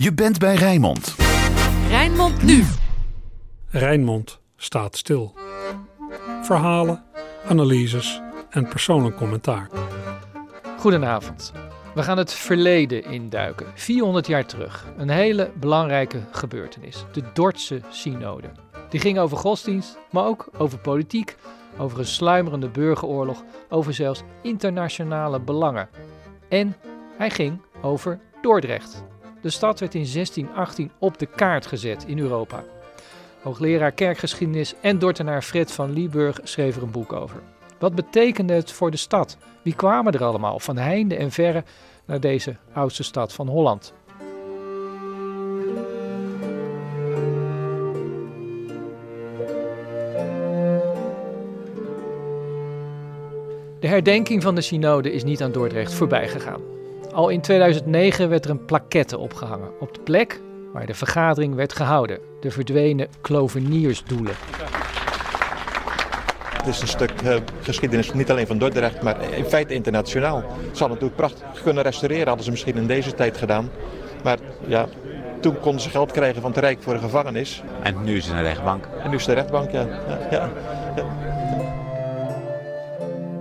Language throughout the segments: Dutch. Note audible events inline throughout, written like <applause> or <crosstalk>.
Je bent bij Rijnmond. Rijnmond nu. Rijnmond staat stil. Verhalen, analyses en persoonlijk commentaar. Goedenavond. We gaan het verleden induiken, 400 jaar terug. Een hele belangrijke gebeurtenis, de Dordtse Synode. Die ging over godsdienst, maar ook over politiek, over een sluimerende burgeroorlog, over zelfs internationale belangen. En hij ging over Dordrecht. De stad werd in 1618 op de kaart gezet in Europa. Hoogleraar kerkgeschiedenis en Dortenaar Fred van Lieburg schreef er een boek over. Wat betekende het voor de stad? Wie kwamen er allemaal van heinde en verre naar deze oudste stad van Holland? De herdenking van de synode is niet aan Dordrecht voorbij gegaan. Al in 2009 werd er een plaquette opgehangen op de plek waar de vergadering werd gehouden, de verdwenen kloveniersdoelen. Het is een stuk uh, geschiedenis niet alleen van Dordrecht, maar in feite internationaal. Ze hadden natuurlijk prachtig kunnen restaureren, hadden ze misschien in deze tijd gedaan. Maar ja, toen konden ze geld krijgen van het Rijk voor een gevangenis. En nu is het een rechtbank. En nu is het een rechtbank, ja. ja, ja.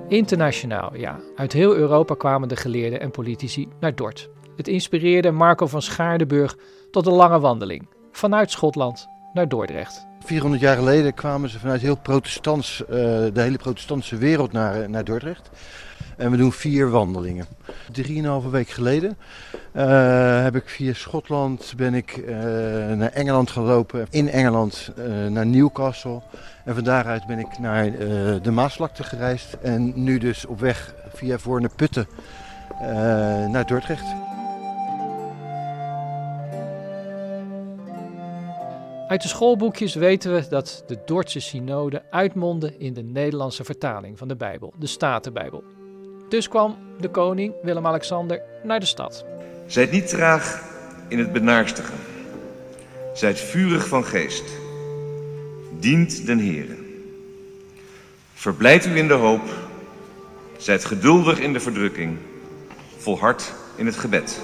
Internationaal, ja. Uit heel Europa kwamen de geleerden en politici naar Dort. Het inspireerde Marco van Schaardenburg tot een lange wandeling. Vanuit Schotland naar Dordrecht. 400 jaar geleden kwamen ze vanuit heel protestants, uh, de hele protestantse wereld naar, naar Dordrecht. En we doen vier wandelingen. Drieënhalve week geleden uh, heb ik via Schotland ben ik, naar Engeland gelopen. In Engeland naar Newcastle. En van daaruit ben ik naar de Maasvlakte gereisd. En nu dus op weg via Voorne Putten naar Dordrecht. Uit de schoolboekjes weten we dat de Dordtse synode uitmondde in de Nederlandse vertaling van de Bijbel, de Statenbijbel. Dus kwam de koning Willem-Alexander naar de stad. Zijt niet traag in het benaarstigen. Zijt vurig van geest. Dient den Heere. Verblijft u in de hoop. Zijt geduldig in de verdrukking. Volhard in het gebed.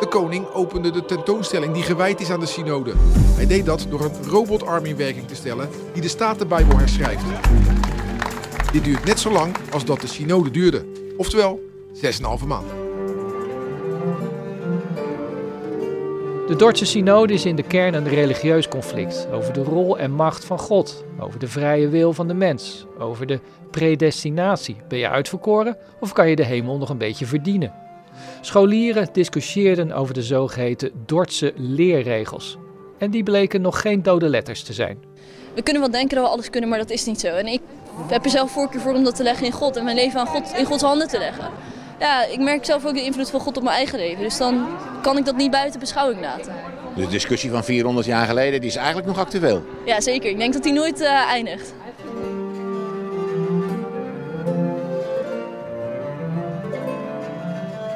De koning opende de tentoonstelling die gewijd is aan de synode. Hij deed dat door een robotarm in werking te stellen die de Statenbijbel herschrijft. Dit duurt net zo lang als dat de synode duurde. Oftewel, 6,5 maand. De Dordtse synode is in de kern een religieus conflict over de rol en macht van God, over de vrije wil van de mens, over de predestinatie. Ben je uitverkoren of kan je de hemel nog een beetje verdienen? Scholieren discussieerden over de zogeheten Dordtse leerregels. En die bleken nog geen dode letters te zijn. We kunnen wel denken dat we alles kunnen, maar dat is niet zo. En ik heb er zelf voorkeur voor om dat te leggen in God en mijn leven aan God, in Gods handen te leggen. Ja, ik merk zelf ook de invloed van God op mijn eigen leven. Dus dan kan ik dat niet buiten beschouwing laten. De discussie van 400 jaar geleden die is eigenlijk nog actueel. Ja, zeker. Ik denk dat die nooit uh, eindigt.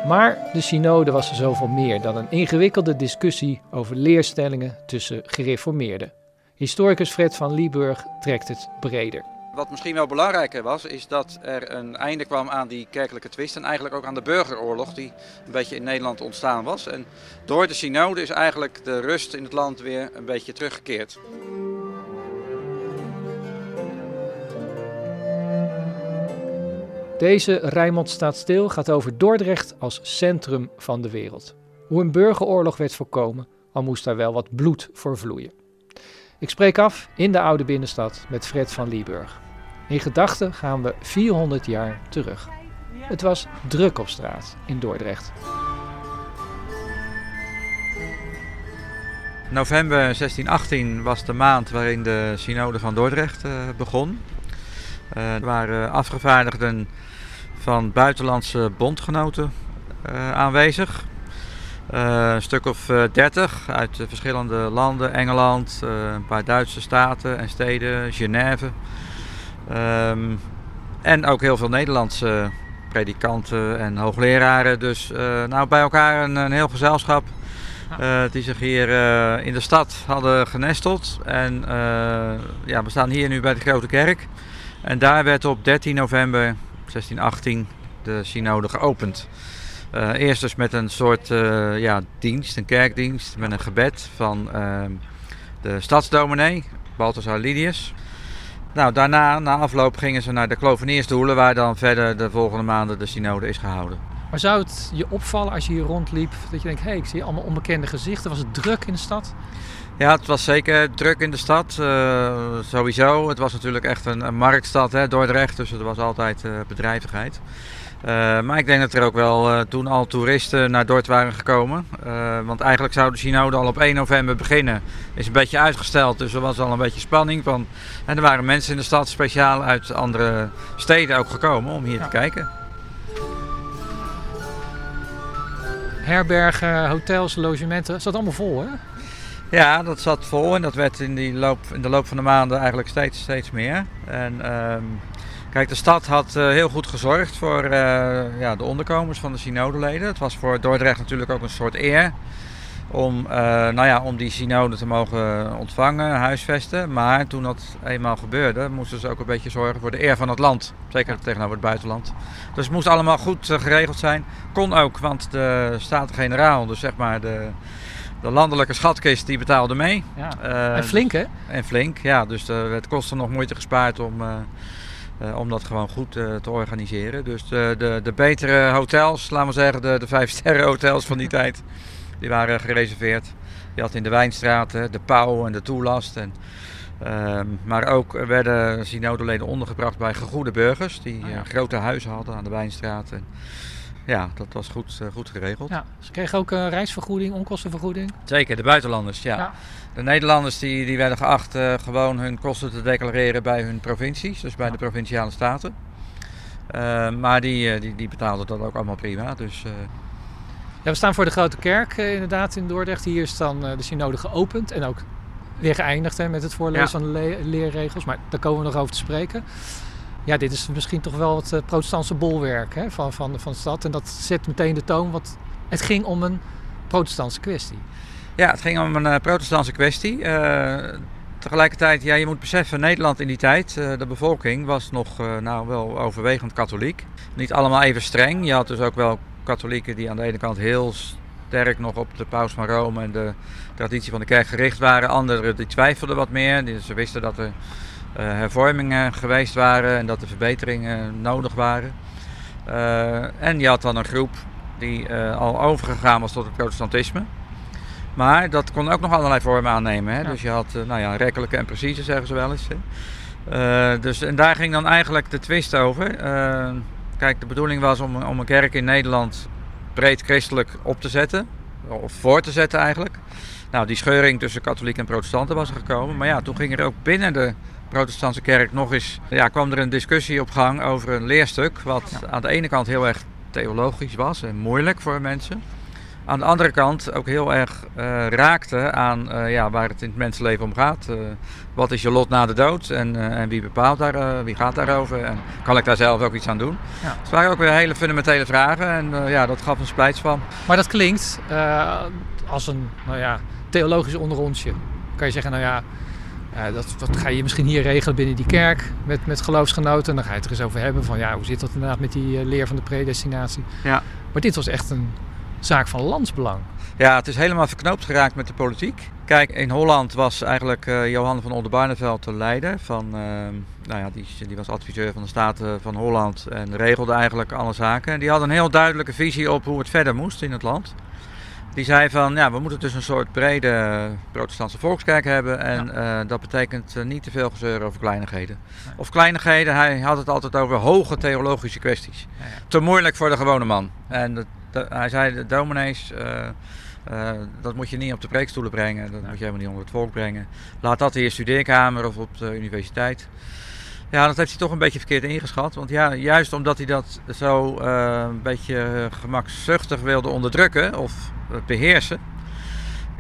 Maar de synode was er zoveel meer dan een ingewikkelde discussie over leerstellingen tussen gereformeerden. Historicus Fred van Lieburg trekt het breder. Wat misschien wel belangrijker was, is dat er een einde kwam aan die kerkelijke twist en eigenlijk ook aan de burgeroorlog die een beetje in Nederland ontstaan was. En door de synode is eigenlijk de rust in het land weer een beetje teruggekeerd. Deze Rijnmond staat stil gaat over Dordrecht als centrum van de wereld. Hoe een burgeroorlog werd voorkomen, al moest daar wel wat bloed voor vloeien. Ik spreek af in de oude binnenstad met Fred van Lieburg. In gedachten gaan we 400 jaar terug. Het was druk op straat in Dordrecht. November 1618 was de maand waarin de synode van Dordrecht uh, begon. Uh, er waren afgevaardigden van buitenlandse bondgenoten uh, aanwezig. Uh, een stuk of dertig uit verschillende landen, Engeland, een paar Duitse staten en steden, Genève. Um, en ook heel veel Nederlandse predikanten en hoogleraren. Dus nou, bij elkaar een, een heel gezelschap die zich hier in de stad hadden genesteld. En ja, we staan hier nu bij de Grote Kerk. En daar werd op 13 november 1618 de synode geopend. Uh, eerst dus met een soort uh, ja, dienst, een kerkdienst, met een gebed van uh, de stadsdominee, Balthasar Lydius. Nou, daarna, na afloop, gingen ze naar de Kloveniersdoelen, waar dan verder de volgende maanden de synode is gehouden. Maar zou het je opvallen als je hier rondliep, dat je denkt, hé, hey, ik zie allemaal onbekende gezichten. Was het druk in de stad? Ja, het was zeker druk in de stad, uh, sowieso. Het was natuurlijk echt een, een marktstad, hè, Dordrecht, dus er was altijd uh, bedrijvigheid. Uh, maar ik denk dat er ook wel toen al toeristen naar Dort waren gekomen. want eigenlijk zou de synode al op 1 november beginnen. Is een beetje uitgesteld, dus er was al een beetje spanning van. En er waren mensen in de stad speciaal uit andere steden ook gekomen om hier ja. te kijken. herbergen, hotels, logementen. Zat allemaal vol, hè? Ja, dat zat vol en dat werd in, die loop, in de loop van de maanden eigenlijk steeds, steeds meer. En um, kijk, de stad had uh, heel goed gezorgd voor uh, ja, de onderkomens van de synodeleden. Het was voor Dordrecht natuurlijk ook een soort eer om, uh, nou ja, om die synode te mogen ontvangen, huisvesten. Maar toen dat eenmaal gebeurde, moesten ze ook een beetje zorgen voor de eer van het land. Zeker tegenover het buitenland. Dus het moest allemaal goed geregeld zijn. Kon ook, want de Staten-Generaal, dus zeg maar de, de landelijke schatkist, die betaalde mee. Ja. Uh, en flink hè? En flink, ja. Dus er werd kosten nog moeite gespaard om... Uh, om dat gewoon goed te organiseren. Dus de, de, de, betere hotels, laten we zeggen, de, de vijf <laughs> sterren hotels van die tijd, die waren gereserveerd. Je had in de Wijnstraat de Pauw en de Toelast. En, uh, maar ook werden synodeleden ondergebracht bij gegoede burgers die oh ja. grote huizen hadden aan de Wijnstraat. En, ja, dat was goed, uh, goed geregeld. Ja, ze kregen ook uh, reisvergoeding, onkostenvergoeding? Zeker, de buitenlanders, ja. ja. De Nederlanders die, die werden geacht uh, gewoon hun kosten te declareren bij hun provincies, dus bij ja. de provinciale staten. maar die, die, die betaalden dat ook allemaal prima. Dus, ja, we staan voor de Grote Kerk inderdaad in Dordrecht. Hier is dan de synode geopend en ook weer geëindigd hè, met het voorlezen van de le leerregels. Maar daar komen we nog over te spreken ja, dit is misschien toch wel het uh, protestantse bolwerk hè, van, van, van de stad. En dat zet meteen de toon, want het ging om een protestantse kwestie. Ja, het ging om een uh, protestantse kwestie. Uh, tegelijkertijd, ja, je moet beseffen, Nederland in die tijd, de bevolking was nog nou, wel overwegend katholiek. Niet allemaal even streng. Je had dus ook wel katholieken die aan de ene kant heel sterk nog op de paus van Rome en de traditie van de kerk gericht waren. Anderen die twijfelden wat meer. Ze wisten dat er hervormingen geweest waren en dat er verbeteringen nodig waren. Uh, en je had dan een groep die uh, al overgegaan was tot het protestantisme. Maar dat kon ook nog allerlei vormen aannemen. Hè? Ja. Dus je had nou ja, rekkelijke en precieze, zeggen ze wel eens. Hè? dus, en daar ging dan eigenlijk de twist over. kijk, de bedoeling was om, om een kerk in Nederland breed christelijk op te zetten. Of voor te zetten eigenlijk. Nou, die scheuring tussen katholiek en protestanten was er gekomen. Maar ja, toen ging er ook binnen de protestantse kerk nog eens, ja, kwam er een discussie op gang over een leerstuk. Wat aan de ene kant heel erg theologisch was en moeilijk voor mensen. Aan de andere kant ook heel erg uh, raakte aan uh, ja, waar het in het mensenleven om gaat. Uh, wat is je lot na de dood en, en wie bepaalt daar, wie gaat daarover en kan ik daar zelf ook iets aan doen? Ja. Dus het waren ook weer hele fundamentele vragen en ja, dat gaf een splijts van. Maar dat klinkt als een nou ja, theologisch onderrondje. Kan je zeggen, nou ja, uh, dat, dat, ga je misschien hier regelen binnen die kerk met, met geloofsgenoten. En dan ga je het er eens over hebben van ja, hoe zit dat inderdaad met die uh, leer van de predestinatie. Ja. Maar dit was echt een zaak van landsbelang. Ja, het is helemaal verknoopt geraakt met de politiek. Kijk, in Holland was eigenlijk uh, Johan van Oldenbarneveld de leider van, nou ja, die, die was adviseur van de Staten van Holland en regelde eigenlijk alle zaken. En die had een heel duidelijke visie op hoe het verder moest in het land. Die zei van, ja, we moeten dus een soort brede protestantse volkskerk hebben. En ja. uh, dat betekent uh, niet te veel gezeuren over kleinigheden. Nee. Of kleinigheden, hij had het altijd over hoge theologische kwesties. Ja, ja. Te moeilijk voor de gewone man. En de, de, hij zei, de dominees, uh, dat moet je niet op de preekstoelen brengen. Dat moet je helemaal niet onder het volk brengen. Laat dat in je studeerkamer of op de universiteit. Ja, dat heeft hij toch een beetje verkeerd ingeschat. Want ja, juist omdat hij dat zo een beetje gemakzuchtig wilde onderdrukken... of beheersen,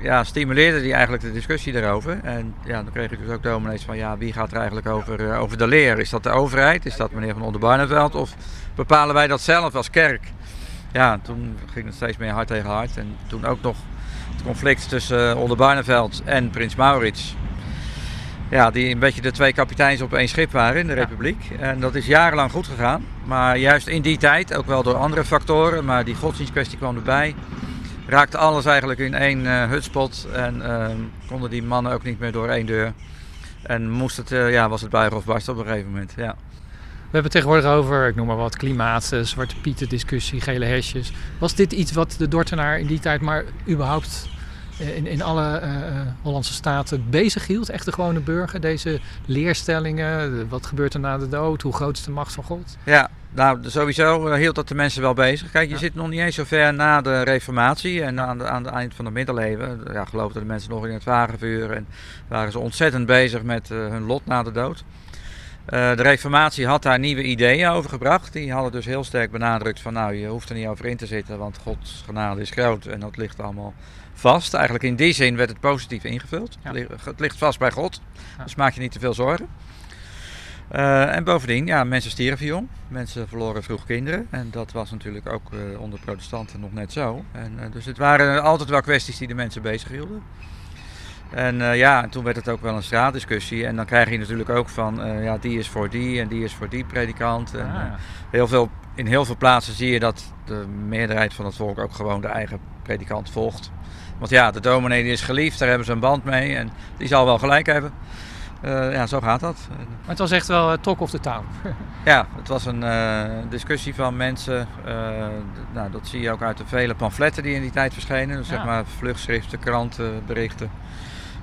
ja, stimuleerde hij eigenlijk de discussie daarover. En ja, dan kreeg ik dus ook dominees van, ja, wie gaat er eigenlijk over, uh, over de leer? Is dat de overheid? Is dat meneer Van Onderbarneveld? Of bepalen wij dat zelf als kerk? Ja, toen ging het steeds meer hard tegen hard. En toen ook nog het conflict tussen uh, Onderbarneveld en Prins Maurits. Ja, die een beetje de twee kapiteins op één schip waren in de Republiek. En dat is jarenlang goed gegaan. Maar juist in die tijd, ook wel door andere factoren, maar die godsdienstkwestie kwam erbij. Raakte alles eigenlijk in één uh, hutspot en uh, konden die mannen ook niet meer door één deur. En moest het, uh, ja, was het buigen of barsten op een gegeven moment. Ja. We hebben het tegenwoordig over, ik noem maar wat, klimaat, zwarte pieten discussie, gele hesjes. Was dit iets wat de Dortenaar in die tijd maar überhaupt in, in alle uh, Hollandse staten bezig hield? Echt de gewone burger, deze leerstellingen, wat gebeurt er na de dood, hoe groot is de macht van God? Ja, nou sowieso hield dat de mensen wel bezig. Kijk, je ja. zit nog niet eens zo ver na de reformatie en aan, de, aan het eind van de middeleeuwen. Ja, geloofden de mensen nog in het wagenvuur en waren ze ontzettend bezig met uh, hun lot na de dood. Uh, de reformatie had daar nieuwe ideeën over gebracht. Die hadden dus heel sterk benadrukt van nou, je hoeft er niet over in te zitten, want Gods genade is groot en dat ligt allemaal vast. Eigenlijk in die zin werd het positief ingevuld. Ja. Het ligt vast bij God, ja. dus maak je niet te veel zorgen. Uh, en bovendien, ja, mensen stierven jong. Mensen verloren vroeg kinderen. En dat was natuurlijk ook uh, onder protestanten nog net zo. En, uh, dus het waren altijd wel kwesties die de mensen bezig hielden. En uh, ja, toen werd het ook wel een straatdiscussie. En dan krijg je natuurlijk ook van, uh, ja, die is voor die en die is voor die predikant. En, uh, heel veel, in heel veel plaatsen zie je dat de meerderheid van het volk ook gewoon de eigen predikant volgt. Want ja, de dominee die is geliefd, daar hebben ze een band mee en die zal wel gelijk hebben. ja, zo gaat dat. Maar het was echt wel talk of the town. <laughs> ja, het was een discussie van mensen. nou, dat zie je ook uit de vele pamfletten die in die tijd verschenen. Dus ja. zeg maar vluchtschriften, kranten, berichten.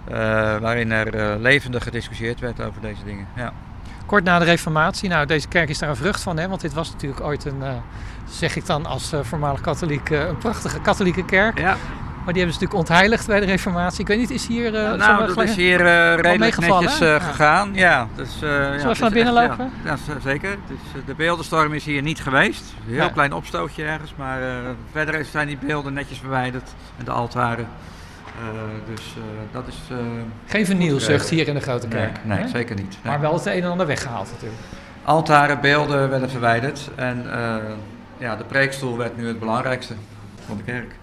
Uh, waarin er uh, levendig gediscussieerd werd over deze dingen. Ja. Kort na de Reformatie, nou deze kerk is daar een vrucht van, hè? want dit was natuurlijk ooit een, uh, zeg ik dan als voormalig katholiek, een prachtige katholieke kerk. Ja. Maar die hebben ze natuurlijk ontheiligd bij de Reformatie. Ik weet niet, is hier. Uh, nou, dat is hier uh, redelijk netjes uh, gegaan. Ja, dus, Zullen we even naar binnen echt, lopen? Ja, ja zeker. Dus, de beeldenstorm is hier niet geweest. Een heel ja. klein opstootje ergens. Maar verder zijn die beelden netjes verwijderd. En de altaren. Uh, dus uh, dat is. Uh, Geen vernielzucht hier in de Grote Kerk. Nee, nee zeker niet. Nee. Maar wel het een en ander weggehaald natuurlijk. Altaren, beelden werden verwijderd. En ja, de preekstoel werd nu het belangrijkste van de kerk.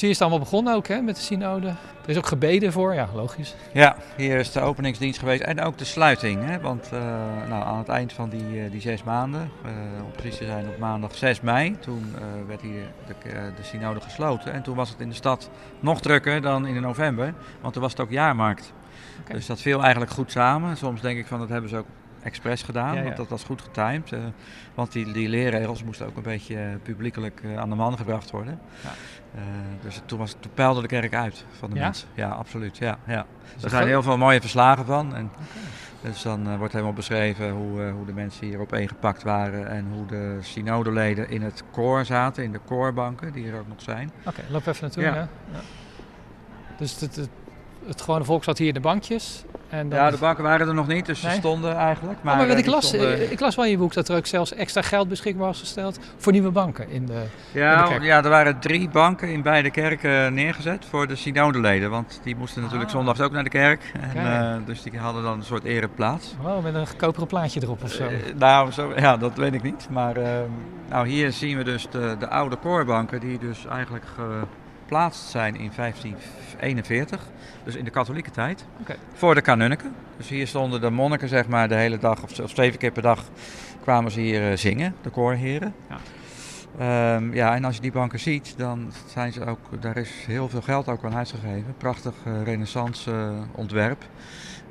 Dus hier is het allemaal begonnen ook hè, met de synode. Er is ook gebeden voor, ja logisch. Ja, hier is de openingsdienst geweest en ook de sluiting. Hè, want uh, nou, aan het eind van die, uh, die zes maanden, uh, om precies te zijn op maandag 6 mei, toen werd hier de, de synode gesloten. En toen was het in de stad nog drukker dan in november, want toen was het ook jaarmarkt. Okay. Dus dat viel eigenlijk goed samen. Soms denk ik van dat hebben ze ook expres gedaan, ja, ja. want dat was goed getimed. Uh, want die, die leerregels moesten ook een beetje uh, publiekelijk uh, aan de man gebracht worden. Ja. dus toen, was, toen peilde de kerk uit van de mensen. Ja, absoluut. Ja, ja. Er zijn heel veel mooie verslagen van. En, okay. Dus dan wordt helemaal beschreven hoe, hoe de mensen hier opeengepakt waren en hoe de synodeleden in het koor zaten, in de koorbanken, die er ook nog zijn. Oké, okay, loop even naartoe. Ja. Dus het, het, het gewone volk zat hier in de bankjes. En dan... Ja, de banken waren er nog niet, dus nee? ze stonden eigenlijk. Maar, oh, maar wat ik las, stonden... ik las wel in je boek dat er ook zelfs extra geld beschikbaar was gesteld voor nieuwe banken in de, ja, in de kerk. Ja, er waren drie banken in beide kerken neergezet voor de synodeleden. Want die moesten natuurlijk ah. zondags ook naar de kerk. En, uh, dus die hadden dan een soort ereplaats. Oh, met een koperen plaatje erop of zo? Uh, nou, zo, ja, dat weet ik niet. Maar uh, nou, hier zien we dus de, de oude koorbanken die dus eigenlijk geplaatst zijn in 1541. Dus in de katholieke tijd. Okay. Voor de kanunniken. Dus hier stonden de monniken zeg maar de hele dag of, of zeven keer per dag kwamen ze hier uh, zingen, de koorheren. Ja. Um, ja, en als je die banken ziet, dan zijn ze ook, daar is heel veel geld ook aan uitgegeven. Prachtig uh, renaissance uh, ontwerp.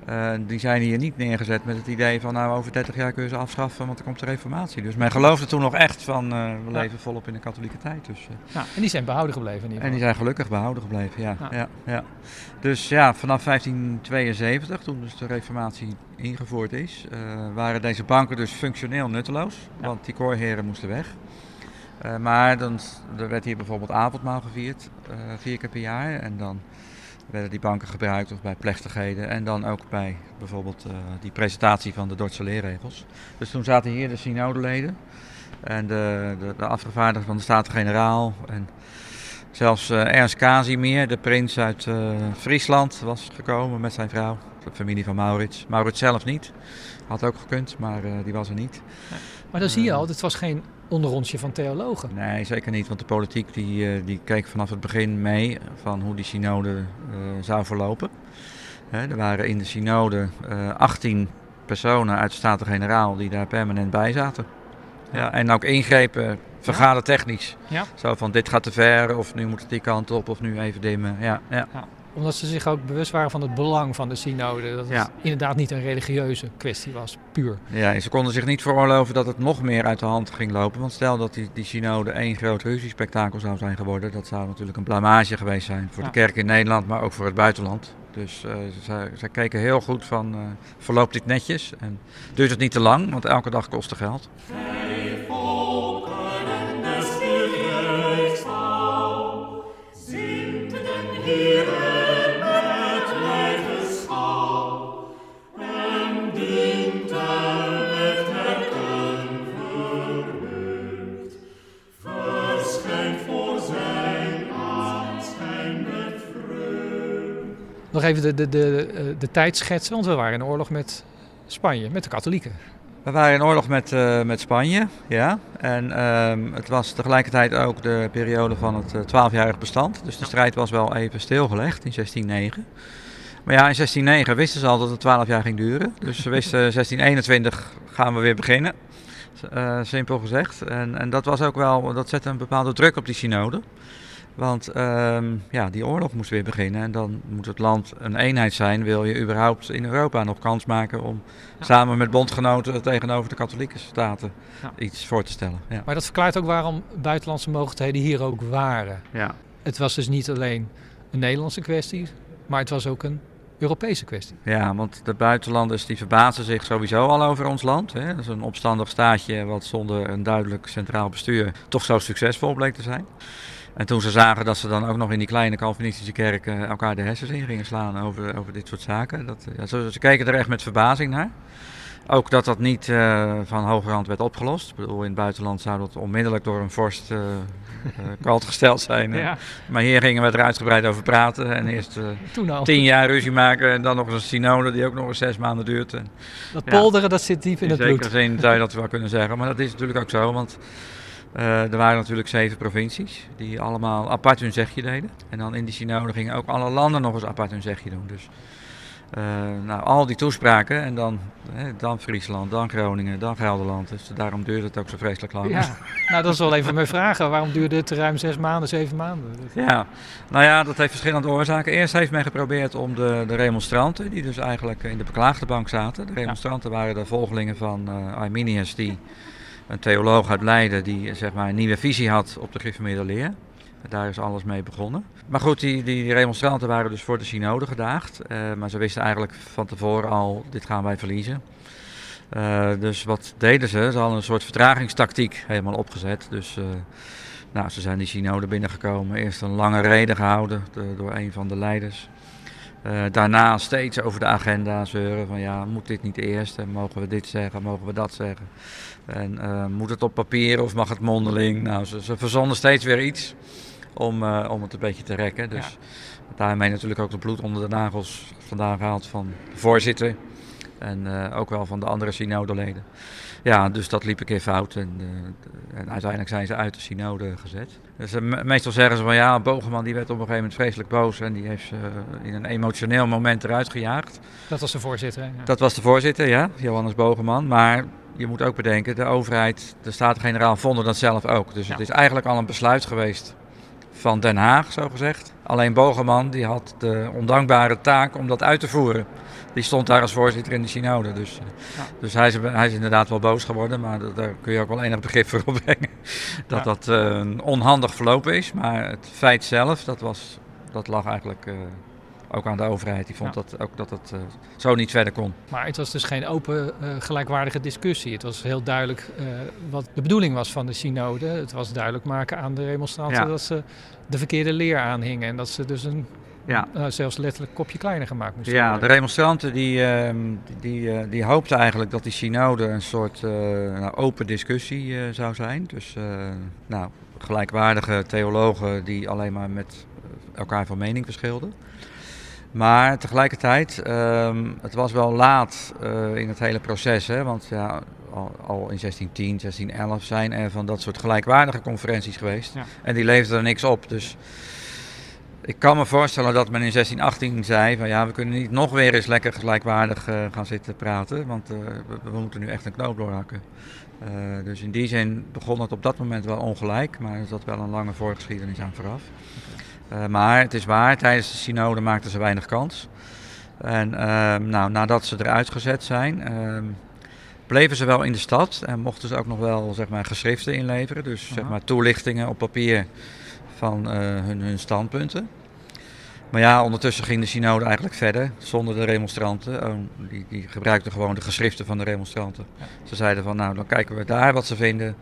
Uh, die zijn hier niet neergezet met het idee van nou over 30 jaar kun je ze afschaffen, want er komt de reformatie. Dus men geloofde toen nog echt van uh, we ja. leven volop in de katholieke tijd. Dus, uh, ja, en die zijn behouden gebleven in ieder geval. En die zijn gelukkig behouden gebleven, ja. ja. ja, Dus ja, vanaf 1572, toen dus de reformatie ingevoerd is, waren deze banken dus functioneel nutteloos, want die koorheren moesten weg. maar dan, er werd hier bijvoorbeeld avondmaal gevierd, vier keer per jaar. En dan werden die banken gebruikt of bij plechtigheden en dan ook bij bijvoorbeeld uh, die presentatie van de Dordtse leerregels. Dus toen zaten hier de synodeleden En de, de, de afgevaardigde van de Staten-Generaal. En zelfs uh, Ernst Casimir, de prins uit uh, Friesland, was gekomen met zijn vrouw. De familie van Maurits. Maurits zelf niet. Had ook gekund, maar die was er niet. Maar dan zie je al, het was geen onderrondje van theologen. Nee, zeker niet. Want de politiek die, die keek vanaf het begin mee van hoe die synode zou verlopen. er waren in de synode 18 personen uit de Staten-Generaal die daar permanent bij zaten. Ja, en ook ingrepen, vergadertechnisch. Ja. Zo van dit gaat te ver, of nu moet het die kant op, of nu even dimmen. Ja, ja. ja omdat ze zich ook bewust waren van het belang van de synode. Dat het inderdaad niet een religieuze kwestie was, puur. Ja, en ze konden zich niet veroorloven dat het nog meer uit de hand ging lopen. Want stel dat die, die synode één groot ruziespektakel zou zijn geworden. Dat zou natuurlijk een blamage geweest zijn voor de kerk in Nederland, maar ook voor het buitenland. Dus uh, ze, ze, keken heel goed van, uh, verloopt dit netjes? En duurt het niet te lang, want elke dag kostte geld. Nog even de, de, de, eh, de tijd schetsen, want we waren in oorlog met Spanje, met de katholieken. We waren in oorlog met, uh, met Spanje, ja. En uh, het was tegelijkertijd ook de periode van het uh, eh, 12-jarig bestand. Dus de strijd was wel even stilgelegd in 1609. Maar ja, in 1609 wisten ze al dat het 12 jaar ging duren. Dus ze wisten 1621 gaan we weer beginnen. Uh, simpel gezegd. En, en dat was ook wel, dat zette een bepaalde druk op die synode. Want uh, ja, die oorlog moest weer beginnen en dan moet het land een eenheid zijn. Wil je überhaupt in Europa nog kans maken om samen met bondgenoten tegenover de katholieke staten ja. iets voor te stellen. Ja. Maar dat verklaart ook waarom buitenlandse mogelijkheden hier ook waren. Ja. Het was dus niet alleen een Nederlandse kwestie, maar het was ook een Europese kwestie. Ja, want de buitenlanders die verbazen zich sowieso al over ons land. Hè. Dat is een opstandig staatje wat zonder een duidelijk centraal bestuur toch zo succesvol bleek te zijn. En toen ze zagen dat ze dan ook nog in die kleine Calvinistische kerken elkaar de hersens in gingen slaan over, over dit soort zaken. Dat, ja, ze, ze, keken er echt met verbazing naar. Ook dat dat niet uh, van hogerhand werd opgelost. Ik bedoel, in het buitenland zou dat onmiddellijk door een vorst <laughs> uh, uh, gesteld zijn. Ja. Maar hier gingen we er uitgebreid over praten. En <laughs> eerst tien jaar ruzie maken en dan nog eens een synode die ook nog eens zes maanden duurt. En, dat polderen, dat zit diep in, in het bloed. In zekere zin zou je dat <laughs> wel kunnen zeggen. Maar dat is natuurlijk ook zo, want uh, er waren natuurlijk zeven provincies die allemaal apart hun zegje deden. En dan in die synode gingen ook alle landen nog eens apart hun zegje doen. Dus uh, nou, al die toespraken en dan, dan Friesland, dan Groningen, dan Gelderland. Dus daarom duurde het ook zo vreselijk lang. Ja, nou dat is wel even mijn vraag. Waarom duurde het ruim zes maanden, zeven maanden? Ja, nou ja, dat heeft verschillende oorzaken. Eerst heeft men geprobeerd om de, de remonstranten, die dus eigenlijk in de beklaagde bank zaten. De remonstranten waren de volgelingen van uh, Arminius, die een theoloog uit Leiden die zeg maar, een nieuwe visie had op de gereformeerde leer. Daar is alles mee begonnen. Maar goed, die, die remonstranten waren dus voor de synode gedaagd. Uh, maar ze wisten eigenlijk van tevoren al, dit gaan wij verliezen. Uh, dus wat deden ze? Ze hadden een soort vertragingstactiek helemaal opgezet. Dus uh, nou, ze zijn die synode binnengekomen. Eerst een lange reden gehouden door een van de leiders. Uh, daarna steeds over de agenda zeuren van ja, moet dit niet eerst en mogen we dit zeggen, mogen we dat zeggen. En uh, moet het op papier of mag het mondeling? Nou, ze, ze verzonnen steeds weer iets om, uh, om het een beetje te rekken. Dus ja. daarmee natuurlijk ook de bloed onder de nagels vandaan gehaald van de voorzitter en ook wel van de andere synodeleden. Ja, dus dat liep een keer fout en, en uiteindelijk zijn ze uit de synode gezet. Dus, uh, meestal zeggen ze van ja, Bogeman die werd op een gegeven moment vreselijk boos en die heeft ze in een emotioneel moment eruit gejaagd. Dat was de voorzitter. Ja. Dat was de voorzitter, ja, Johannes Bogeman. Maar je moet ook bedenken, de overheid, de Staten-Generaal vonden dat zelf ook. Dus ja. het is eigenlijk al een besluit geweest van Den Haag, zo gezegd. Alleen Bogeman die had de ondankbare taak om dat uit te voeren. Die stond daar als voorzitter in de synode. Dus, ja. dus hij, is, hij is inderdaad wel boos geworden. Maar daar kun je ook wel enig begrip voor <laughs> opbrengen. Dat ja. dat uh, onhandig verlopen is. Maar het feit zelf, dat, was, dat lag eigenlijk uh, ook aan de overheid. Die vond ja. dat ook dat het uh, zo niet verder kon. Maar het was dus geen open, gelijkwaardige discussie. Het was heel duidelijk wat de bedoeling was van de synode. Het was duidelijk maken aan de remonstranten dat ze de verkeerde leer aanhingen. En dat ze dus een Ja. uh, zelfs letterlijk kopje kleiner gemaakt moest ja, worden. de remonstranten die, uh, die, uh, die hoopten eigenlijk dat die synode een soort nou, open discussie zou zijn. Dus nou, gelijkwaardige theologen die alleen maar met elkaar van mening verschilden. Maar tegelijkertijd, um, het was wel laat in het hele proces. Hè, want ja, al, al, in 1610, 1611 zijn er van dat soort gelijkwaardige conferenties geweest. Ja. En die leverden er niks op. Dus ik kan me voorstellen dat men in 1618 zei van ja, we kunnen niet nog weer eens lekker gelijkwaardig uh, gaan zitten praten, want uh, we, we, moeten nu echt een knoop doorhakken. Uh, dus in die zin begon het op dat moment wel ongelijk, maar er zat wel een lange voorgeschiedenis aan vooraf. maar het is waar, tijdens de synode maakten ze weinig kans. En ehm, nou, nadat ze eruit gezet zijn, ehm, bleven ze wel in de stad en mochten ze ook nog wel zeg maar, geschriften inleveren, dus zeg maar, toelichtingen op papier van hun, hun standpunten. Maar ja, ondertussen ging de synode eigenlijk verder zonder de remonstranten. Oh, die, die, gebruikten gewoon de geschriften van de remonstranten. Ja. Ze zeiden van nou, dan kijken we daar wat ze vinden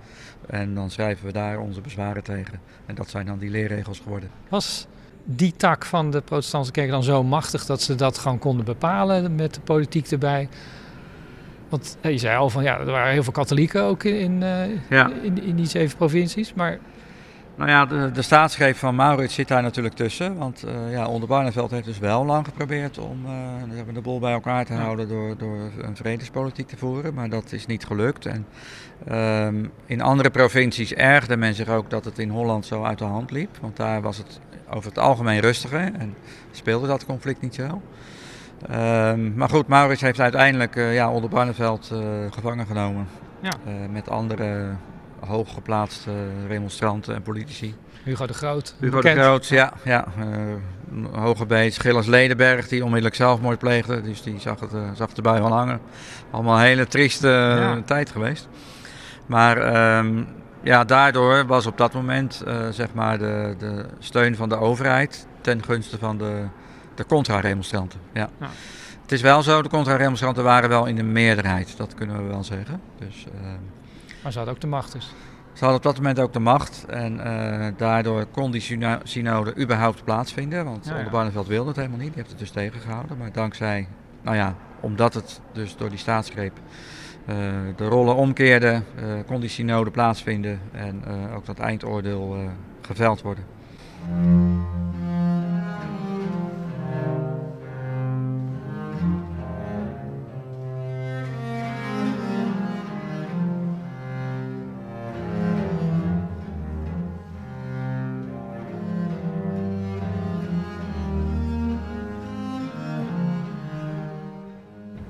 en dan schrijven we daar onze bezwaren tegen. En dat zijn dan die leerregels geworden. Was die tak van de protestantse kerk dan zo machtig dat ze dat gewoon konden bepalen met de politiek erbij? Want je zei al van ja, er waren heel veel katholieken ook in, in, ja. in, in die zeven provincies, maar nou ja, de, de staatsgreep van Maurits zit daar natuurlijk tussen. Want uh, ja, Onder Barneveld heeft dus wel lang geprobeerd om uh, de boel bij elkaar te houden door, door een vredespolitiek te voeren. Maar dat is niet gelukt. En um, in andere provincies ergde men zich ook dat het in Holland zo uit de hand liep. Want daar was het over het algemeen rustiger en speelde dat conflict niet zo. Um, maar goed, Maurits heeft uiteindelijk uh, ja, Onder Barneveld gevangen genomen. Ja. met andere hooggeplaatste remonstranten en politici. Hugo de Groot. Hugo bekend. de Groot, ja. ja uh, Hogebeets, Gilles Ledenberg, die onmiddellijk zelfmoord pleegde. Dus die zag, het, uh, zag de bui wel hangen. Allemaal een hele trieste ja. tijd geweest. Maar um, ja, daardoor was op dat moment uh, zeg maar de, de steun van de overheid ten gunste van de, de contra-remonstranten. Ja. ja. Het is wel zo, de contra-remonstranten waren wel in de meerderheid, dat kunnen we wel zeggen. Dus, maar ze hadden ook de macht dus. Ze hadden op dat moment ook de macht en uh, daardoor kon die synode überhaupt plaatsvinden. Want ja, ja. Onder Barneveld wilde het helemaal niet, die heeft het dus tegengehouden. Maar dankzij, nou ja, omdat het dus door die staatsgreep uh, de rollen omkeerde, uh, kon die synode plaatsvinden en ook dat eindoordeel geveld worden.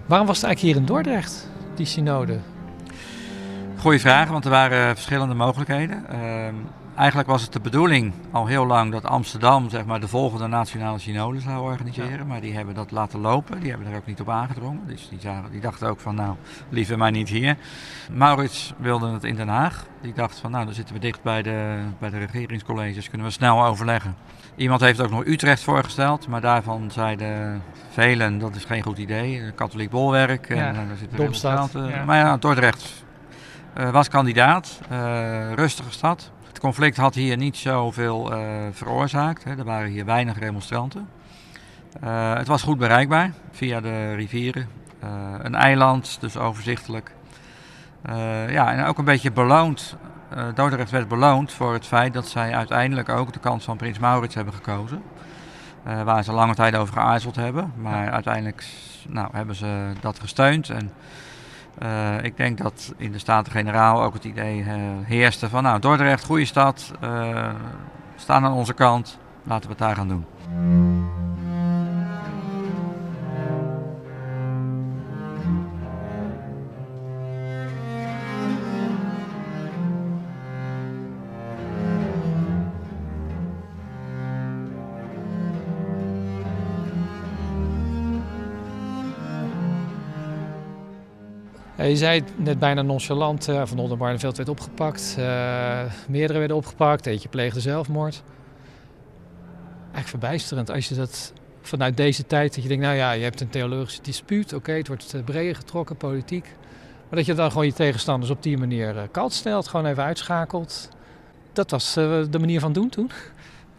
Waarom was het eigenlijk hier in Dordrecht, die synode? Goeie vraag, want er waren verschillende mogelijkheden. Eigenlijk was het de bedoeling al heel lang dat Amsterdam zeg maar, de volgende nationale synode zou organiseren. Ja. Maar die hebben dat laten lopen, die hebben er ook niet op aangedrongen. Dus die, zagen, die dachten ook van nou, liever maar niet hier. Maurits wilde het in Den Haag. Die dacht van nou, dan zitten we dicht bij de, bij de regeringscolleges, kunnen we snel overleggen. Iemand heeft ook nog Utrecht voorgesteld, maar daarvan zeiden velen dat is geen goed idee. Een katholiek bolwerk. En, ja, en daar zitten Domstad. Ja. Maar ja, Dordrecht uh, was kandidaat. Uh, rustige stad. Het conflict had hier niet zoveel uh, veroorzaakt. Hè. Er waren hier weinig remonstranten. het was goed bereikbaar via de rivieren. een eiland, dus overzichtelijk. ja, en ook een beetje beloond Dordrecht werd beloond voor het feit dat zij uiteindelijk ook de kant van Prins Maurits hebben gekozen. Waar ze lange tijd over geaarzeld hebben. Maar uiteindelijk nou, hebben ze dat gesteund. En uh, ik denk dat in de Staten-Generaal ook het idee heerste van... nou, Dordrecht, goede stad, staan aan onze kant, laten we het daar gaan doen. Je zei net bijna nonchalant, uh, Van Oldenbarneveld werd opgepakt. Uh, meerdere werden opgepakt, eentje pleegde zelfmoord. Eigenlijk verbijsterend als je dat vanuit deze tijd, dat je denkt, nou ja, je hebt een theologische dispuut, oké, het wordt breder getrokken, politiek. Maar dat je dan gewoon je tegenstanders op die manier kalt stelt, gewoon even uitschakelt. Dat was de manier van doen toen?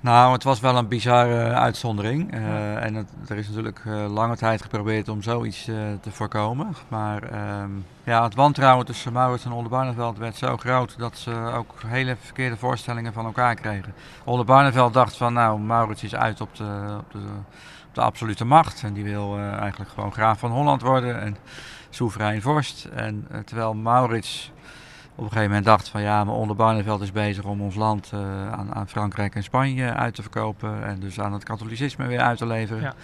Nou, het was wel een bizarre uitzondering. Uh, en het, er is natuurlijk uh, lange tijd geprobeerd om zoiets uh, te voorkomen. Maar ehm, ja, het wantrouwen tussen Maurits en Olle Barneveld werd zo groot dat ze ook hele verkeerde voorstellingen van elkaar kregen. Olle Barneveld dacht van nou, Maurits is uit op de, op de, op de absolute macht. En die wil eigenlijk gewoon graaf van Holland worden en soeverein vorst. En terwijl Maurits op een gegeven moment dacht van ja, maar onder Barneveld is bezig om ons land uh, aan, aan, Frankrijk en Spanje uit te verkopen en dus aan het katholicisme weer uit te leveren. Ja.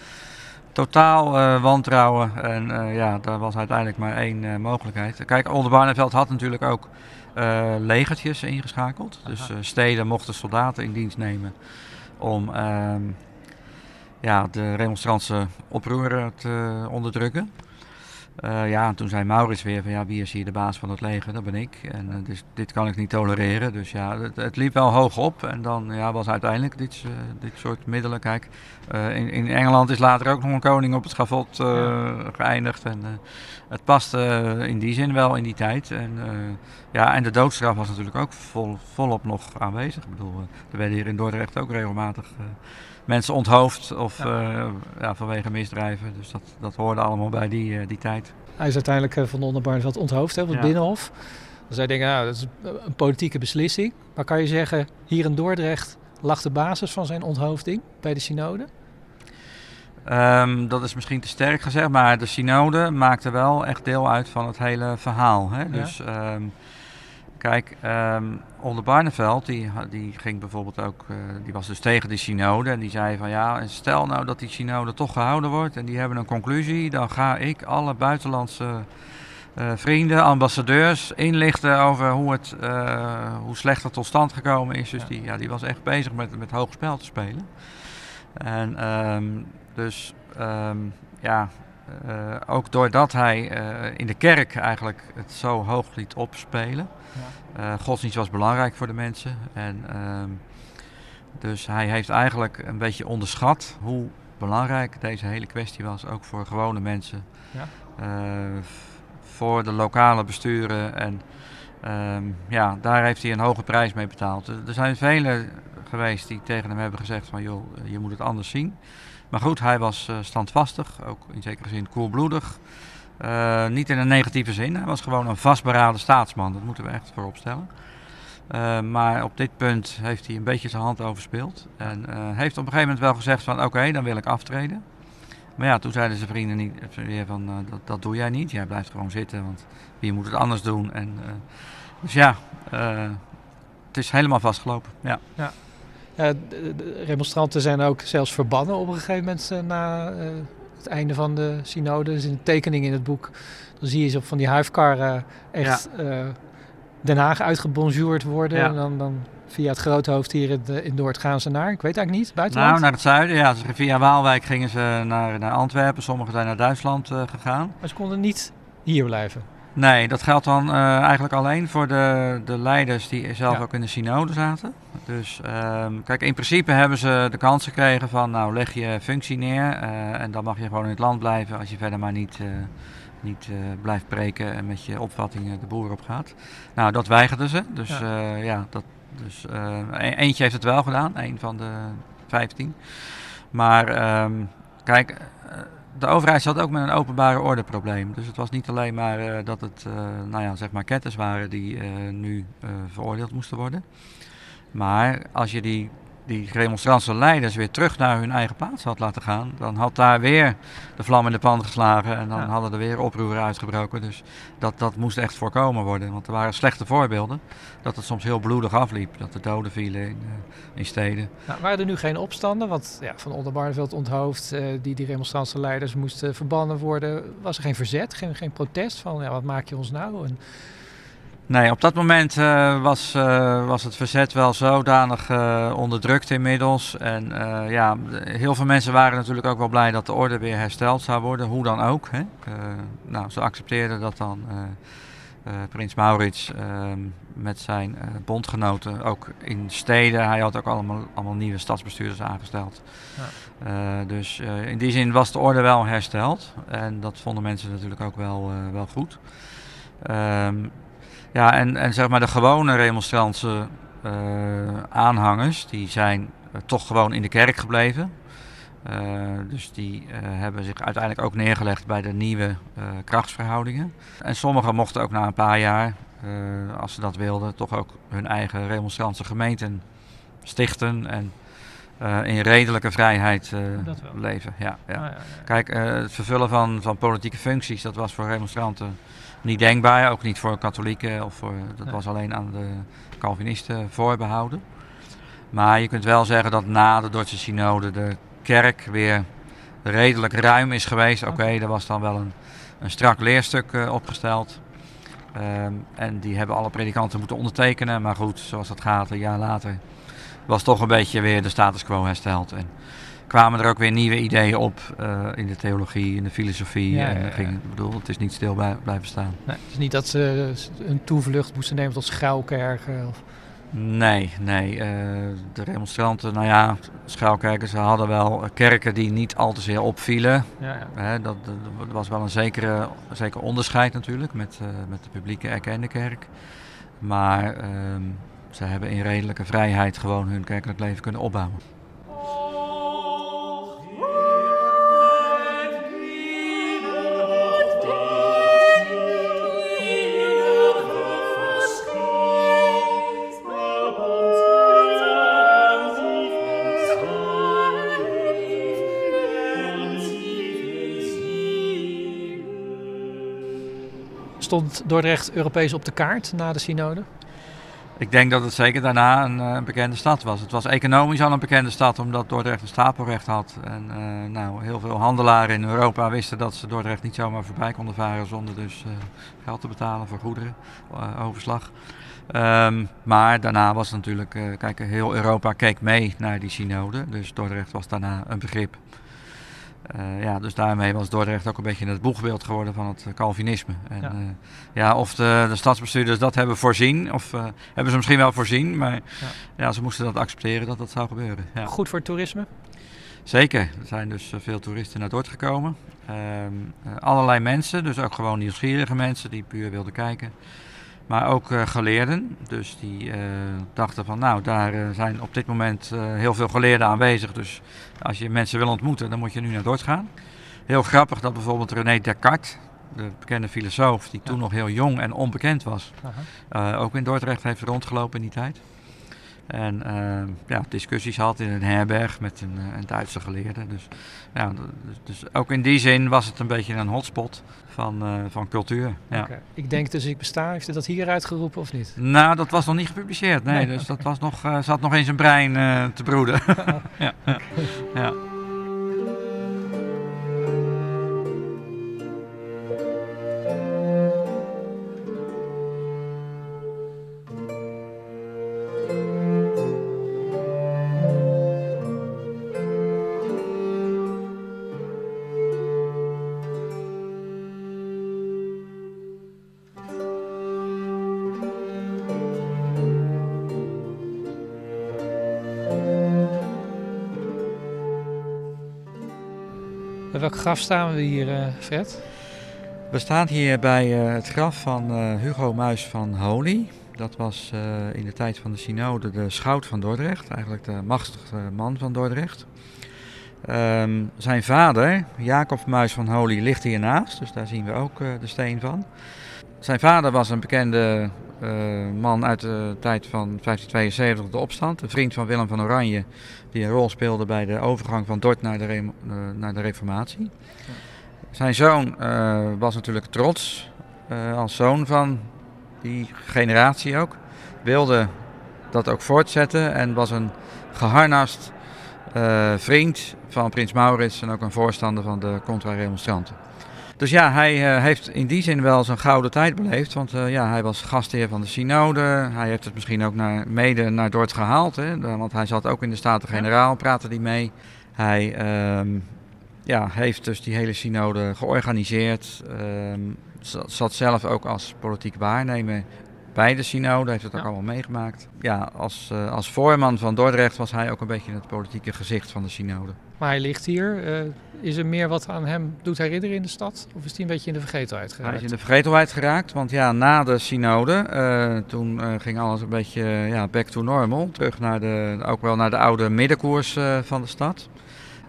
Totaal uh, wantrouwen en uh, ja, daar was uiteindelijk maar één mogelijkheid. Kijk, onder Barneveld had natuurlijk ook legertjes ingeschakeld. Aha. Dus steden mochten soldaten in dienst nemen om ehm, ja, de remonstrantse oproer te onderdrukken. Uh, ja, toen zei Maurits weer van ja, wie is hier de baas van het leger? Dat ben ik. En uh, dus dit kan ik niet tolereren. Dus ja, het, het, liep wel hoog op. En dan ja, was uiteindelijk dit, uh, dit soort middelen. Kijk, in, in, Engeland is later ook nog een koning op het schavot geëindigd. En het paste in die zin wel in die tijd. En, ja, en de doodstraf was natuurlijk ook vol, volop nog aanwezig. Ik bedoel, er werden hier in Dordrecht ook regelmatig mensen onthoofd of ja. ja. vanwege misdrijven. Dus dat, dat hoorde allemaal bij die, die tijd. Hij is uiteindelijk van Onder Barneveld onthoofd hè, op het. Binnenhof. Dus zij denken, nou, dat is een politieke beslissing. Maar kan je zeggen, hier in Dordrecht lag de basis van zijn onthoofding bij de synode? Um, dat is misschien te sterk gezegd, maar de synode maakte wel echt deel uit van het hele verhaal. Hè? Dus um, Kijk, um, Onder Barneveld, die, die ging bijvoorbeeld ook, uh, die was dus tegen die synode. En die zei van ja, stel nou dat die synode toch gehouden wordt en die hebben een conclusie, dan ga ik alle buitenlandse uh, vrienden, ambassadeurs inlichten over hoe, het, uh, hoe slecht het tot stand gekomen is. Dus ja. Die, ja, die was echt bezig met, met hoog spel te spelen. En um, dus um, ja, uh, ook doordat hij uh, in de kerk eigenlijk het zo hoog liet opspelen. Ja. Uh, godsdienst was belangrijk voor de mensen. En, uh, dus hij heeft eigenlijk een beetje onderschat hoe belangrijk deze hele kwestie was. Ook voor gewone mensen. Ja. voor de lokale besturen. En um, ja, daar heeft hij een hoge prijs mee betaald. Er zijn velen geweest die tegen hem hebben gezegd van joh, je moet het anders zien. Maar goed, hij was uh, standvastig, ook in zekere zin koelbloedig. Uh, niet in een negatieve zin, hij was gewoon een vastberaden staatsman, dat moeten we echt voorop stellen. Uh, maar op dit punt heeft hij een beetje zijn hand overspeeld. En heeft op een gegeven moment wel gezegd van oké, dan wil ik aftreden. Maar ja, toen zeiden zijn vrienden niet, weer van dat, dat doe jij niet. Jij blijft gewoon zitten, want wie moet het anders doen. En, dus ja, het is helemaal vastgelopen. Ja. ja. De remonstranten zijn ook zelfs verbannen op een gegeven moment uh, na uh, het einde van de synode. Dus in de tekening in het boek, dan zie je ze op van die huifkarren echt ja. Den Haag uitgebonjourd worden. Ja. En dan, dan via het Groothoofd hier in, in Noord gaan ze naar, ik weet eigenlijk niet, buitenland? Nou, naar het zuiden, ja. Via Waalwijk gingen ze naar, naar Antwerpen, sommigen zijn naar Duitsland gegaan. Maar ze konden niet hier blijven? Nee, dat geldt dan uh, eigenlijk alleen voor de, de leiders die zelf ja. ook in de synode zaten. Dus um, kijk, in principe hebben ze de kans gekregen van, nou leg je functie neer uh, en dan mag je gewoon in het land blijven als je verder maar niet, uh, niet blijft preken en met je opvattingen de boer op gaat. Nou, dat weigerden ze. Dus ja, ja dat, dus, e eentje heeft het wel gedaan, een van de vijftien. Maar um, kijk de overheid zat ook met een openbare ordeprobleem. Dus het was niet alleen maar uh, dat het uh, nou ja, zeg maar ketters waren die uh, nu veroordeeld moesten worden. Maar als je die die remonstrantse leiders weer terug naar hun eigen plaats had laten gaan, dan had daar weer de vlam in de pan geslagen en dan ja. hadden er weer oproeren uitgebroken. Dus dat, dat moest echt voorkomen worden, want er waren slechte voorbeelden dat het soms heel bloedig afliep, dat er doden vielen in, uh, in steden. Nou, waren er nu geen opstanden? Want ja, van Oldenbarneveld onthoofd, uh, die, die remonstrantse leiders moesten verbannen worden. Was er geen verzet, geen, geen protest van ja, wat maak je ons nou? En, Nee, op dat moment uh, was, uh, was het verzet wel zodanig uh, onderdrukt inmiddels. En ja, heel veel mensen waren natuurlijk ook wel blij dat de orde weer hersteld zou worden, hoe dan ook. Hè. nou, ze accepteerden dat dan prins Maurits ehm, met zijn bondgenoten ook in steden, hij had ook allemaal, allemaal nieuwe stadsbestuurders aangesteld. Ja. dus in die zin was de orde wel hersteld en dat vonden mensen natuurlijk ook wel, wel goed. Um, ja, en, en zeg maar de gewone remonstrantse uh, aanhangers, die zijn toch gewoon in de kerk gebleven. dus die hebben zich uiteindelijk ook neergelegd bij de nieuwe krachtsverhoudingen. En sommigen mochten ook na een paar jaar, als ze dat wilden, toch ook hun eigen remonstrantse gemeenten stichten en in redelijke vrijheid leven. Ja, ja. Ah, Kijk, het vervullen van, van politieke functies, dat was voor remonstranten niet denkbaar. Ook niet voor katholieken, of voor, dat was alleen aan de Calvinisten voorbehouden. Maar je kunt wel zeggen dat na de Duitse synode de kerk weer redelijk ruim is geweest. Oké, er was dan wel een, een strak leerstuk uh, opgesteld. Um, en die hebben alle predikanten moeten ondertekenen. Maar goed, zoals dat gaat, een jaar later was toch een beetje weer de status quo hersteld. En kwamen er ook weer nieuwe ideeën op uh, in de theologie, in de filosofie. Ja, en ging, ik bedoel, het is niet stil bij, blijven staan. Nee, het is niet dat ze een toevlucht moesten nemen tot schuilkerken? Of... Nee, nee. Uh, de remonstranten, nou ja, schuilkerken, ze hadden wel kerken die niet al te zeer opvielen. Ja, ja. Hè, dat, dat, was wel een zekere, zeker onderscheid natuurlijk met, uh, met de publieke erkende kerk. Maar ehm, ze hebben in redelijke vrijheid gewoon hun kerkelijk leven kunnen opbouwen. Stond Dordrecht Europees op de kaart na de synode? Ik denk dat het zeker daarna een, een, bekende stad was. Het was economisch al een bekende stad omdat Dordrecht een stapelrecht had. En uh, nou, heel veel handelaren in Europa wisten dat ze Dordrecht niet zomaar voorbij konden varen zonder dus uh, geld te betalen voor goederen, overslag. Um, maar daarna was natuurlijk, kijk, heel Europa keek mee naar die synode. Dus Dordrecht was daarna een begrip. Uh, ja, dus daarmee was Dordrecht ook een beetje het boegbeeld geworden van het Calvinisme. En, ja. Uh, ja of de, de, stadsbestuurders dat hebben voorzien, of uh, hebben ze misschien wel voorzien, maar ja. ja. ze moesten dat accepteren dat dat zou gebeuren. Ja. Goed voor het toerisme? Zeker, er zijn dus veel toeristen naar Dordrecht gekomen. Ehm, allerlei mensen, dus ook gewoon nieuwsgierige mensen die puur wilden kijken. Maar ook uh, geleerden. Dus die uh, dachten van nou, daar uh, zijn op dit moment heel veel geleerden aanwezig. Dus als je mensen wil ontmoeten, dan moet je nu naar Dordrecht gaan. Heel grappig dat bijvoorbeeld René Descartes, de bekende filosoof, die ja. toen nog heel jong en onbekend was, ook in Dordrecht heeft rondgelopen in die tijd. En ja, discussies had in een herberg met een, een Duitse geleerde. Dus, ja, dus, dus, ook in die zin was het een beetje een hotspot van, uh, van cultuur. Ja. Okay. Ik denk dus ik besta. Heeft dat hier uitgeroepen of niet? Nou, dat was nog niet gepubliceerd. Nee, nee. dus dat was nog, uh, zat nog in zijn brein uh, te broeden. <laughs> ja, ja, graf staan we hier, uh, Fred? We staan hier bij uh, het graf van uh, Hugo Muis van Holy. Dat was in de tijd van de synode de schout van Dordrecht, eigenlijk de machtigste man van Dordrecht. Um, zijn vader, Jacob Muis van Holy, ligt hiernaast, dus daar zien we ook de steen van. Zijn vader was een bekende man uit de tijd van 1572, de opstand, een vriend van Willem van Oranje, die een rol speelde bij de overgang van Dort naar de, re uh, naar de Reformatie. Zijn zoon uh, was natuurlijk trots, als zoon van die generatie ook. Wilde dat ook voortzetten en was een geharnast vriend van Prins Maurits en ook een voorstander van de contra-remonstranten. Dus ja, hij uh, heeft in die zin wel zijn gouden tijd beleefd. Want uh, ja, hij was gastheer van de synode. Hij heeft het misschien ook naar, mede naar Dort gehaald. Hè, want hij zat ook in de Staten-Generaal, praatte die mee. Hij uh, ja, heeft dus die hele synode georganiseerd. Zat zelf ook als politiek waarnemer bij de synode, heeft het ook allemaal meegemaakt. Ja, als, als voorman van Dordrecht was hij ook een beetje het politieke gezicht van de synode. Maar hij ligt hier. is er meer wat aan hem doet herinneren in de stad? Of is hij een beetje in de vergetelheid geraakt? Hij is in de vergetelheid geraakt, want ja, na de synode, toen ging alles een beetje ja, back to normal. Terug naar de, ook wel naar de oude middenkoers van de stad.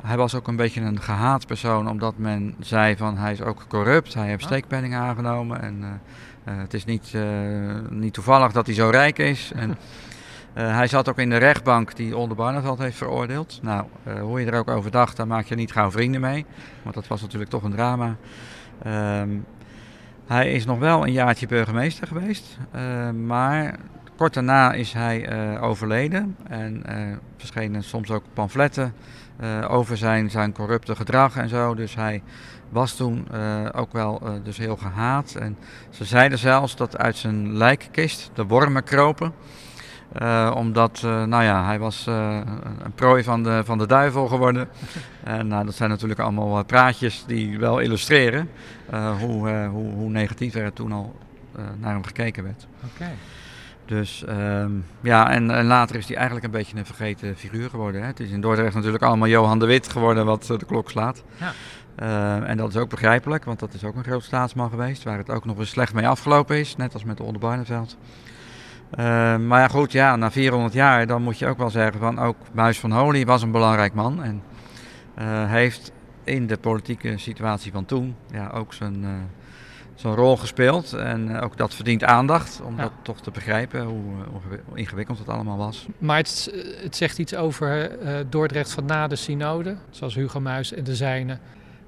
Hij was ook een beetje een gehaat persoon, omdat men zei van hij is ook corrupt, hij heeft steekpenningen aangenomen en het is niet, uh, niet toevallig dat hij zo rijk is. <laughs> En, hij zat ook in de rechtbank die Onder Barneveld heeft veroordeeld. Nou, hoe je er ook over dacht, daar maak je niet gauw vrienden mee, want dat was natuurlijk toch een drama. Um, hij is nog wel een jaartje burgemeester geweest, maar kort daarna is hij overleden en verschenen soms ook pamfletten uh, over zijn, zijn corrupte gedrag en zo. Dus hij was toen uh, ook wel uh, dus heel gehaat. En ze zeiden zelfs dat uit zijn lijkkist de wormen kropen. omdat, nou ja, hij was een prooi van de, van de duivel geworden. <laughs> en nou, dat zijn natuurlijk allemaal praatjes die wel illustreren hoe, hoe, hoe negatief er toen al naar hem gekeken werd. Okay. Dus um, ja, en, en, later is hij eigenlijk een beetje een vergeten figuur geworden. Hè. Het is in Dordrecht natuurlijk allemaal Johan de Wit geworden wat de klok slaat. Ja. Uh, en dat is ook begrijpelijk, want dat is ook een groot staatsman geweest, waar het ook nog eens slecht mee afgelopen is, net als met de Onderbarneveld. Uh, maar ja, goed, ja, na 400 jaar, dan moet je ook wel zeggen van ook Muis van Holy was een belangrijk man. En uh, heeft in de politieke situatie van toen ja, ook zijn zo'n rol gespeeld. En eh, ook dat verdient aandacht om dat toch te begrijpen hoe, hoe, ingewikkeld het allemaal was. Maar het, het zegt iets over uh, Dordrecht van na de synode, zoals Hugo Muis en de zijne.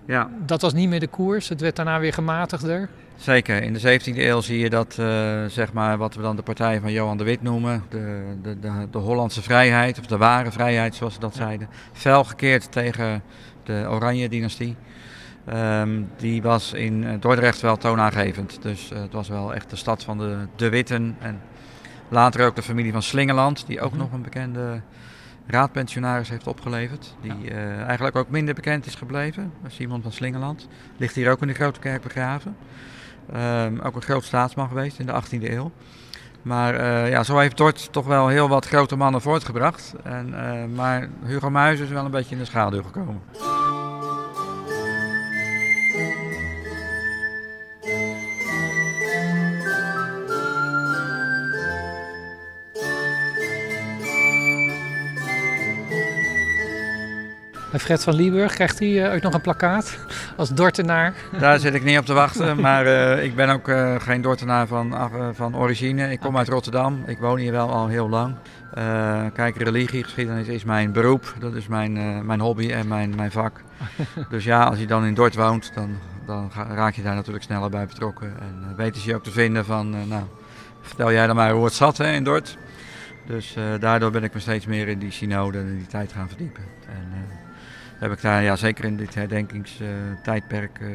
Ja. Dat was niet meer de koers, het werd daarna weer gematigder. Zeker, in de 17e eeuw zie je dat, uh, zeg maar, wat we dan de partij van Johan de Wit noemen, de, de, de, de Hollandse vrijheid, of de ware vrijheid zoals ze dat ja. zeiden, fel gekeerd tegen de Oranje dynastie. Um, die was in eh, Dordrecht wel toonaangevend. Dus uh, het was wel echt de stad van de, de Witten. En later ook de familie van Slingeland, die ook mm -hmm. nog een bekende raadpensionaris heeft opgeleverd. Die ja. uh, eigenlijk ook minder bekend is gebleven. Simon van Slingeland. Ligt hier ook in de Grote Kerk begraven. Um, ook een groot staatsman geweest in de 18e eeuw. Maar uh, ja, zo heeft Dort toch wel heel wat grote mannen voortgebracht. En, maar Hugo Muis is wel een beetje in de schaduw gekomen. En Fred van Lieburg, krijgt hij uh, ook nog een plakkaat als Dortenaar? Daar zit ik niet op te wachten, maar uh, ik ben ook uh, geen Dortenaar van, van origine. Ik kom uit Rotterdam, ik woon hier wel al heel lang. kijk, religiegeschiedenis is mijn beroep, dat is mijn, mijn hobby en mijn, mijn vak. <laughs> dus ja, als je dan in Dort woont, dan, dan raak je daar natuurlijk sneller bij betrokken. En weten ze je ook te vinden van, nou, vertel jij dan maar hoe het zat hè, in Dort. Dus daardoor ben ik me steeds meer in die synode en die tijd gaan verdiepen. En, heb ik daar ja, zeker in dit herdenkingstijdperk uh,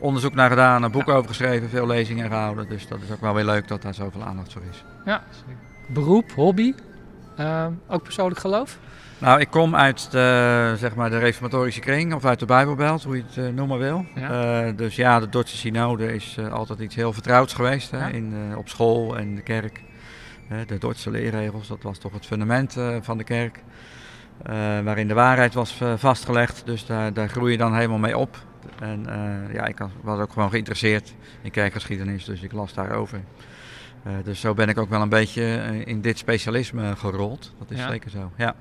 onderzoek naar gedaan, een boek ja. over geschreven, veel lezingen gehouden. Dus dat is ook wel weer leuk dat daar zoveel aandacht voor is. Ja, beroep, hobby, uh, ook persoonlijk geloof? Nou, ik kom uit de, zeg maar de reformatorische kring of uit de Bijbelbelt, hoe je het uh, noemen wil. Ja. Uh, dus ja, de Dordtse synode is altijd iets heel vertrouwds geweest hè, ja. in, op school en de kerk. de Dordtse leerregels, dat was toch het fundament van de kerk. Uh, waarin de waarheid was uh, vastgelegd. Dus daar, daar groei je dan helemaal mee op. En uh, ja, ik was ook gewoon geïnteresseerd in kerkgeschiedenis, dus ik las daarover. dus zo ben ik ook wel een beetje in dit specialisme gerold. Dat is ja. zeker zo, ja.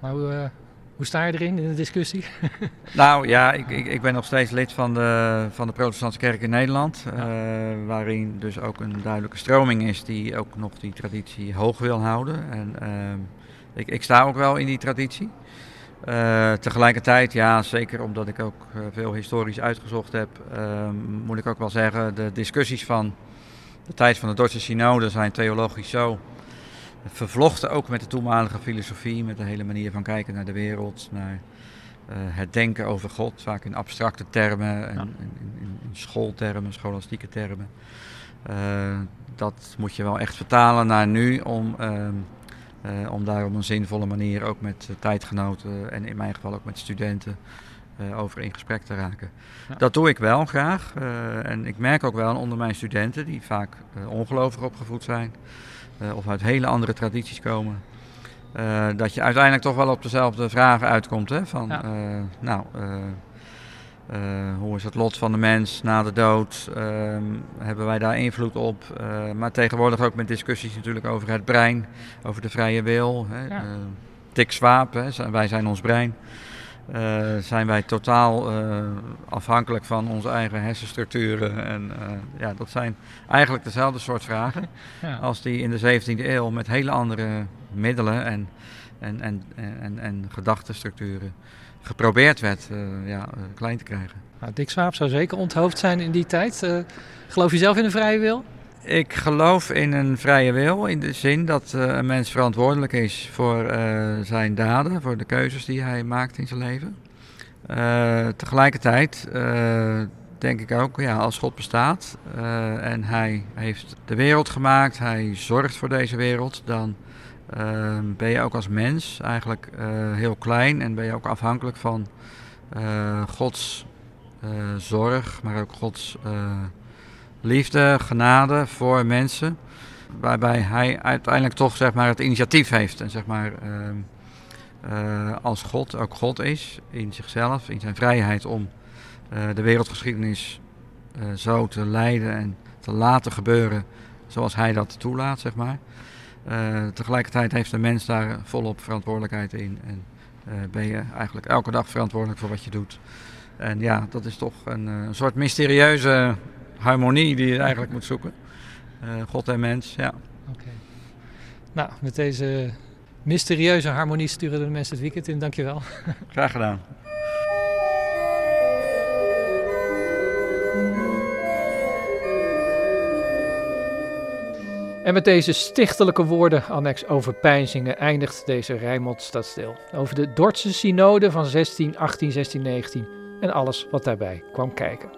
Maar hoe, hoe sta je erin in de discussie? <laughs> nou ja, ik, ik, ik, ben nog steeds lid van de, van de Protestantse Kerk in Nederland. Ja. waarin dus ook een duidelijke stroming is die ook nog die traditie hoog wil houden. En, ehm, ik, ik sta ook wel in die traditie. Uh, tegelijkertijd, ja, zeker omdat ik ook uh, veel historisch uitgezocht heb, uh, moet ik ook wel zeggen, de discussies van de tijd van de Duitse synode zijn theologisch zo vervlochten, ook met de toenmalige filosofie, met de hele manier van kijken naar de wereld, naar het denken over God, vaak in abstracte termen en ja. in, in, in, schooltermen, scholastieke termen. dat moet je wel echt vertalen naar nu om ehm, uh, om daar op een zinvolle manier ook met uh, tijdgenoten en in mijn geval ook met studenten eh, over in gesprek te raken. Ja. Dat doe ik wel graag. eh, en ik merk ook wel onder mijn studenten, die vaak ongelovig opgevoed zijn, of uit hele andere tradities komen, dat je uiteindelijk toch wel op dezelfde vragen uitkomt. Hè? Van, ja. nou, hoe is het lot van de mens na de dood? Ehm, hebben wij daar invloed op? maar tegenwoordig ook met discussies natuurlijk over het brein, over de vrije wil. Hè? Ja. Dick Swaap, hè? wij zijn ons brein. Uh, zijn wij totaal uh, afhankelijk van onze eigen hersenstructuren. En uh, ja, dat zijn eigenlijk dezelfde soort vragen Ja. als die in de 17e eeuw met hele andere middelen en, en, en, en, en gedachtenstructuren geprobeerd werd ja, klein te krijgen. Nou, Dick Swaap zou zeker onthoofd zijn in die tijd. geloof je zelf in een vrije wil? Ik geloof in een vrije wil in de zin dat een mens verantwoordelijk is voor zijn daden, voor de keuzes die hij maakt in zijn leven. Uh, tegelijkertijd denk ik ook, ja, als God bestaat en hij heeft de wereld gemaakt, hij zorgt voor deze wereld, dan ben je ook als mens eigenlijk heel klein en ben je ook afhankelijk van Gods zorg, maar ook Gods liefde, genade voor mensen. Waarbij hij uiteindelijk toch zeg maar, het initiatief heeft. En zeg maar, uh, als God ook God is in zichzelf, in zijn vrijheid om de wereldgeschiedenis zo te leiden en te laten gebeuren zoals hij dat toelaat. Zeg maar. Tegelijkertijd heeft de mens daar volop verantwoordelijkheid in. En ben je eigenlijk elke dag verantwoordelijk voor wat je doet. En ja, dat is toch een, een soort mysterieuze harmonie die je eigenlijk moet zoeken. God en mens, ja. Okay. Nou, met deze mysterieuze harmonie sturen de mensen het weekend in. Dankjewel. Graag gedaan. En met deze stichtelijke woorden, annex over pijnzingen, eindigt deze Rijnmond. Over de Dordtse synode van 16, 18, 16, 19 en alles wat daarbij kwam kijken.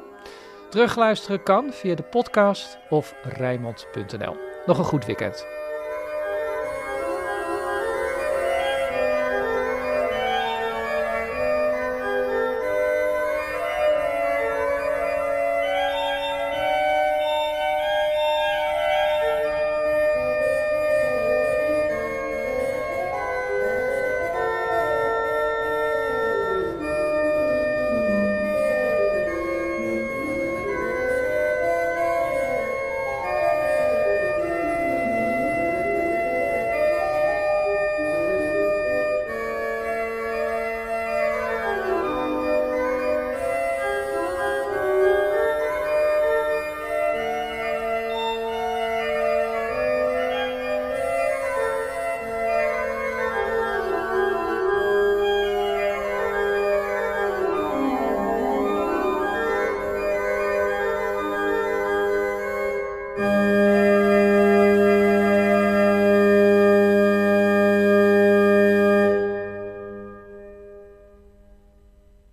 Terugluisteren kan via de podcast of Rijnmond.nl. Nog een goed weekend.